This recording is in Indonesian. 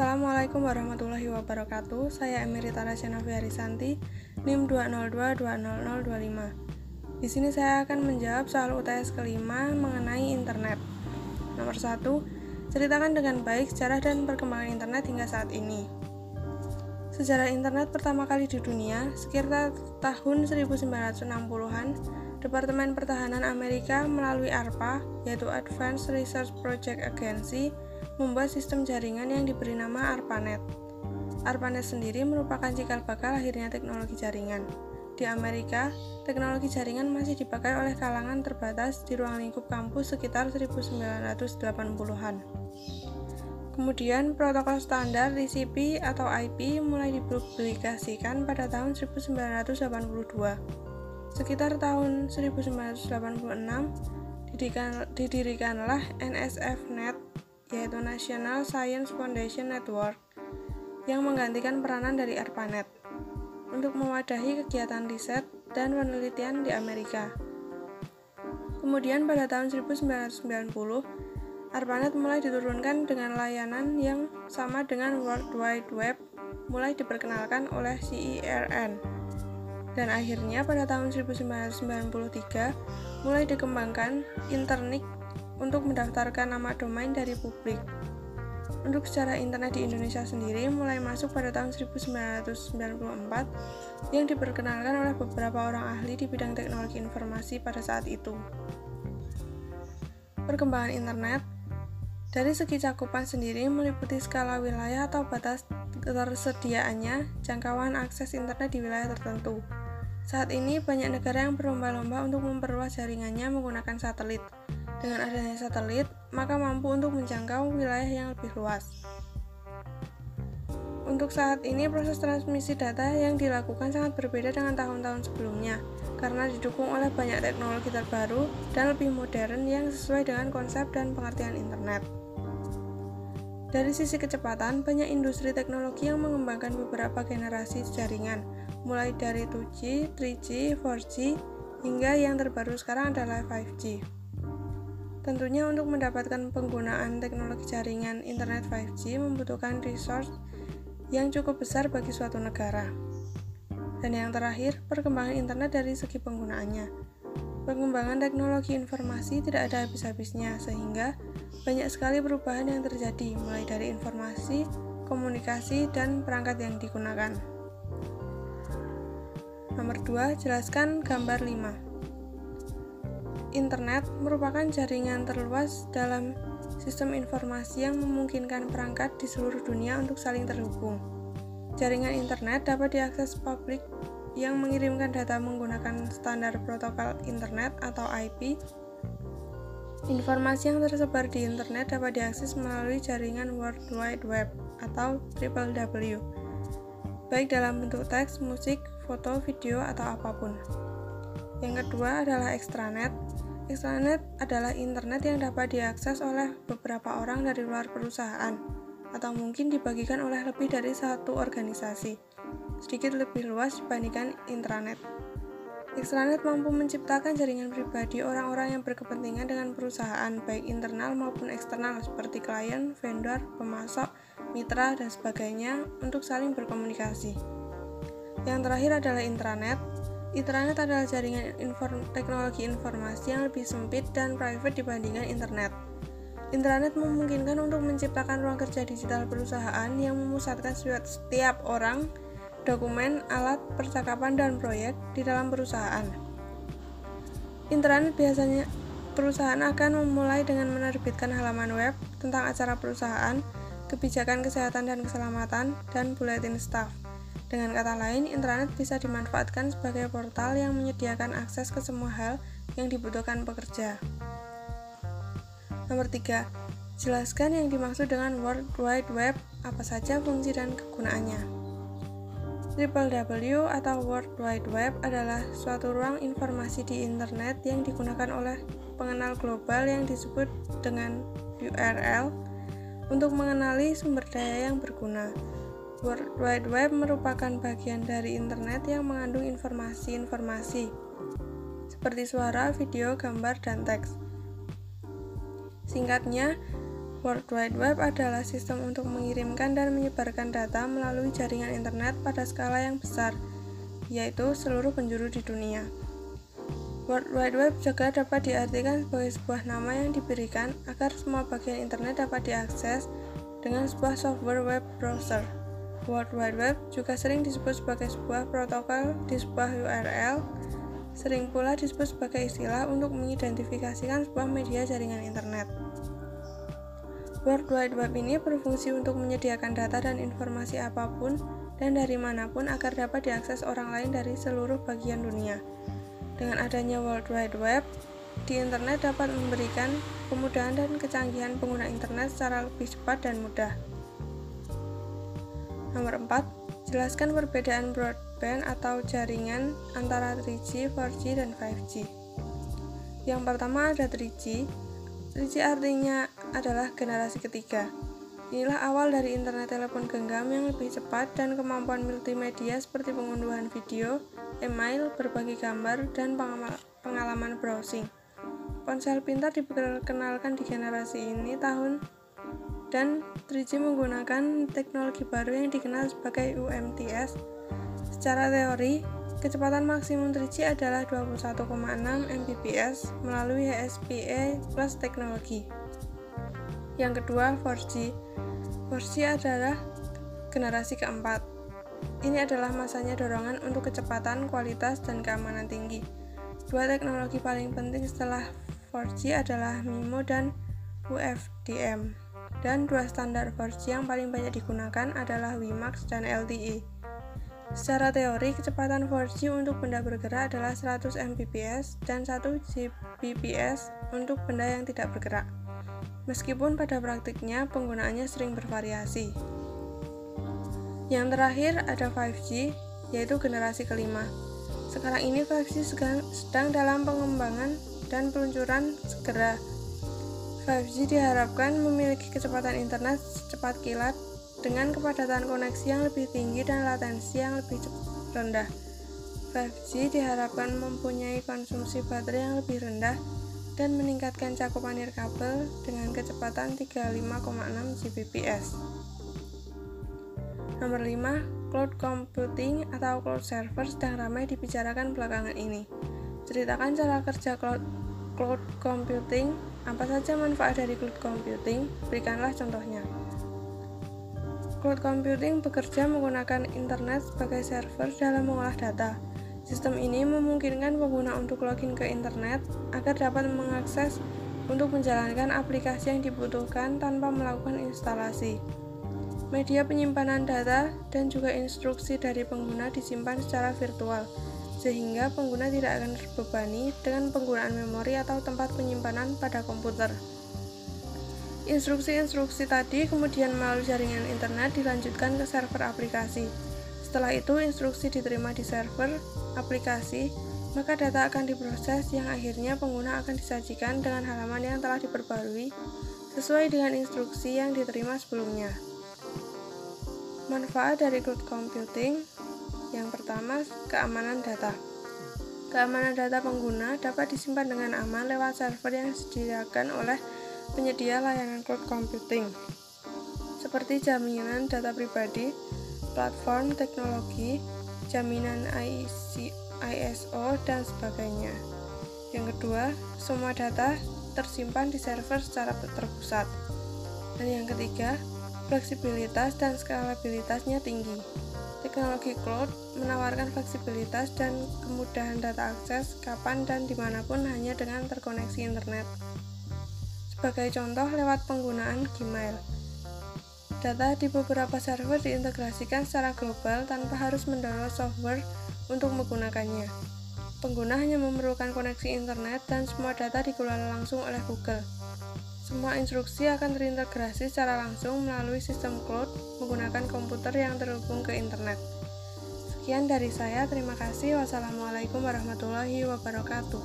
Assalamualaikum warahmatullahi wabarakatuh. Saya Emerita Rasyanafi Harisanti, NIM 202200025. Di sini saya akan menjawab soal UTS kelima mengenai internet. Nomor 1, ceritakan dengan baik sejarah dan perkembangan internet hingga saat ini. Sejarah internet pertama kali di dunia, sekitar tahun 1960-an, Departemen Pertahanan Amerika melalui ARPA, yaitu Advanced Research Project Agency, membuat sistem jaringan yang diberi nama ARPANET. ARPANET sendiri merupakan cikal bakal lahirnya teknologi jaringan. Di Amerika, teknologi jaringan masih dipakai oleh kalangan terbatas di ruang lingkup kampus sekitar 1980-an. Kemudian, protokol standar TCP atau IP mulai dipublikasikan pada tahun 1982. Sekitar tahun 1986, didirikanlah NSFNet yaitu National Science Foundation Network, yang menggantikan peranan dari ARPANET untuk mewadahi kegiatan riset dan penelitian di Amerika. Kemudian pada tahun 1990, ARPANET mulai diturunkan dengan layanan yang sama dengan World Wide Web mulai diperkenalkan oleh CERN. Dan akhirnya pada tahun 1993 mulai dikembangkan Internet untuk mendaftarkan nama domain dari publik. Untuk secara internet di Indonesia sendiri mulai masuk pada tahun 1994 yang diperkenalkan oleh beberapa orang ahli di bidang teknologi informasi pada saat itu. Perkembangan internet dari segi cakupan sendiri meliputi skala wilayah atau batas ketersediaannya jangkauan akses internet di wilayah tertentu. Saat ini banyak negara yang berlomba-lomba untuk memperluas jaringannya menggunakan satelit. Dengan adanya satelit, maka mampu untuk menjangkau wilayah yang lebih luas. Untuk saat ini, proses transmisi data yang dilakukan sangat berbeda dengan tahun-tahun sebelumnya, karena didukung oleh banyak teknologi terbaru dan lebih modern yang sesuai dengan konsep dan pengertian internet. Dari sisi kecepatan, banyak industri teknologi yang mengembangkan beberapa generasi jaringan, mulai dari 2G, 3G, 4G, hingga yang terbaru sekarang adalah 5G. Tentunya untuk mendapatkan penggunaan teknologi jaringan internet 5G membutuhkan resource yang cukup besar bagi suatu negara. Dan yang terakhir, perkembangan internet dari segi penggunaannya. Pengembangan teknologi informasi tidak ada habis-habisnya, sehingga banyak sekali perubahan yang terjadi, mulai dari informasi, komunikasi, dan perangkat yang digunakan. Nomor 2, jelaskan gambar 5. Internet merupakan jaringan terluas dalam sistem informasi yang memungkinkan perangkat di seluruh dunia untuk saling terhubung. Jaringan internet dapat diakses publik yang mengirimkan data menggunakan standar protokol internet atau IP. Informasi yang tersebar di internet dapat diakses melalui jaringan World Wide Web atau WWW, baik dalam bentuk teks, musik, foto, video, atau apa pun. Yang kedua adalah extranet. Extranet adalah internet yang dapat diakses oleh beberapa orang dari luar perusahaan, atau mungkin dibagikan oleh lebih dari satu organisasi, sedikit lebih luas dibandingkan intranet. Extranet mampu menciptakan jaringan pribadi orang-orang yang berkepentingan dengan perusahaan, baik internal maupun eksternal, seperti klien, vendor, pemasok, mitra, dan sebagainya, untuk saling berkomunikasi. Yang terakhir adalah intranet, Internet adalah jaringan inform teknologi informasi yang lebih sempit dan private dibandingkan internet. Internet memungkinkan untuk menciptakan ruang kerja digital perusahaan yang memusatkan setiap orang, dokumen, alat, percakapan, dan proyek di dalam perusahaan. Internet biasanya perusahaan akan memulai dengan menerbitkan halaman web tentang acara perusahaan, kebijakan kesehatan dan keselamatan, dan buletin staff. Dengan kata lain, intranet bisa dimanfaatkan sebagai portal yang menyediakan akses ke semua hal yang dibutuhkan pekerja. Nomor 3. Jelaskan yang dimaksud dengan World Wide Web, apa saja fungsi dan kegunaannya. WWW atau World Wide Web adalah suatu ruang informasi di internet yang digunakan oleh pengenal global yang disebut dengan URL untuk mengenali sumber daya yang berguna. World Wide Web merupakan bagian dari internet yang mengandung informasi-informasi seperti suara, video, gambar, dan teks. Singkatnya, World Wide Web adalah sistem untuk mengirimkan dan menyebarkan data melalui jaringan internet pada skala yang besar, yaitu seluruh penjuru di dunia. World Wide Web juga dapat diartikan sebagai sebuah nama yang diberikan agar semua bagian internet dapat diakses dengan sebuah software web browser. World Wide Web juga sering disebut sebagai sebuah protokol di sebuah URL, sering pula disebut sebagai istilah untuk mengidentifikasikan sebuah media jaringan internet. World Wide Web ini berfungsi untuk menyediakan data dan informasi apa pun dan dari mana pun agar dapat diakses orang lain dari seluruh bagian dunia. Dengan adanya World Wide Web, di internet dapat memberikan kemudahan dan kecanggihan pengguna internet secara lebih cepat dan mudah. Nomor 4, jelaskan perbedaan broadband atau jaringan antara 3G, 4G, dan 5G. Yang pertama ada 3G, 3G artinya adalah generasi ketiga. Inilah awal dari internet telepon genggam yang lebih cepat dan kemampuan multimedia seperti pengunduhan video, email, berbagi gambar, dan pengalaman browsing. Ponsel pintar diperkenalkan di generasi ini tahun dan 3G menggunakan teknologi baru yang dikenal sebagai UMTS. Secara teori, Kecepatan maksimum 3G adalah 21,6 Mbps melalui HSPE plus teknologi. Yang kedua, 4G. 4G adalah generasi keempat. Ini adalah masanya dorongan untuk kecepatan, kualitas, dan keamanan tinggi. Dua teknologi paling penting setelah 4G adalah MIMO dan UFDM. Dan dua standar 4G yang paling banyak digunakan adalah WiMAX dan LTE. Secara teori, kecepatan 4G untuk benda bergerak adalah 100 Mbps dan 1 Gbps untuk benda yang tidak bergerak. Meskipun pada praktiknya penggunaannya sering bervariasi. Yang terakhir ada 5G, yaitu generasi kelima. Sekarang ini 5G sedang dalam pengembangan dan peluncuran segera. 5G diharapkan memiliki kecepatan internet secepat kilat dengan kepadatan koneksi yang lebih tinggi dan latensi yang lebih rendah. 5G diharapkan mempunyai konsumsi baterai yang lebih rendah dan meningkatkan cakupan nirkabel dengan kecepatan 35,6 Gbps. Nomor 5, cloud computing atau cloud server sedang ramai dibicarakan belakangan ini. Ceritakan cara kerja cloud, cloud computing, apa saja manfaat dari cloud computing, berikanlah contohnya. Cloud computing bekerja menggunakan internet sebagai server dalam mengolah data. Sistem ini memungkinkan pengguna untuk login ke internet agar dapat mengakses untuk menjalankan aplikasi yang dibutuhkan tanpa melakukan instalasi. Media penyimpanan data dan juga instruksi dari pengguna disimpan secara virtual, sehingga pengguna tidak akan terbebani dengan penggunaan memori atau tempat penyimpanan pada komputer. Instruksi-instruksi tadi kemudian melalui jaringan internet dilanjutkan ke server aplikasi. Setelah itu, instruksi diterima di server aplikasi, maka data akan diproses yang akhirnya pengguna akan disajikan dengan halaman yang telah diperbarui sesuai dengan instruksi yang diterima sebelumnya. Manfaat dari cloud computing yang pertama, keamanan data. Keamanan data pengguna dapat disimpan dengan aman lewat server yang disediakan oleh penyedia layanan cloud computing, seperti jaminan data pribadi, platform teknologi, jaminan ISO, dan sebagainya. Yang kedua, semua data tersimpan di server secara terpusat. Dan yang ketiga, fleksibilitas dan skalabilitasnya tinggi. Teknologi cloud menawarkan fleksibilitas dan kemudahan data akses kapan dan di mana pun hanya dengan terkoneksi internet. Sebagai contoh lewat penggunaan Gmail. Data di beberapa server diintegrasikan secara global tanpa harus mendownload software untuk menggunakannya. Pengguna hanya memerlukan koneksi internet dan semua data dikelola langsung oleh Google. Semua instruksi akan terintegrasi secara langsung melalui sistem cloud menggunakan komputer yang terhubung ke internet. Sekian dari saya, terima kasih. Wassalamualaikum warahmatullahi wabarakatuh.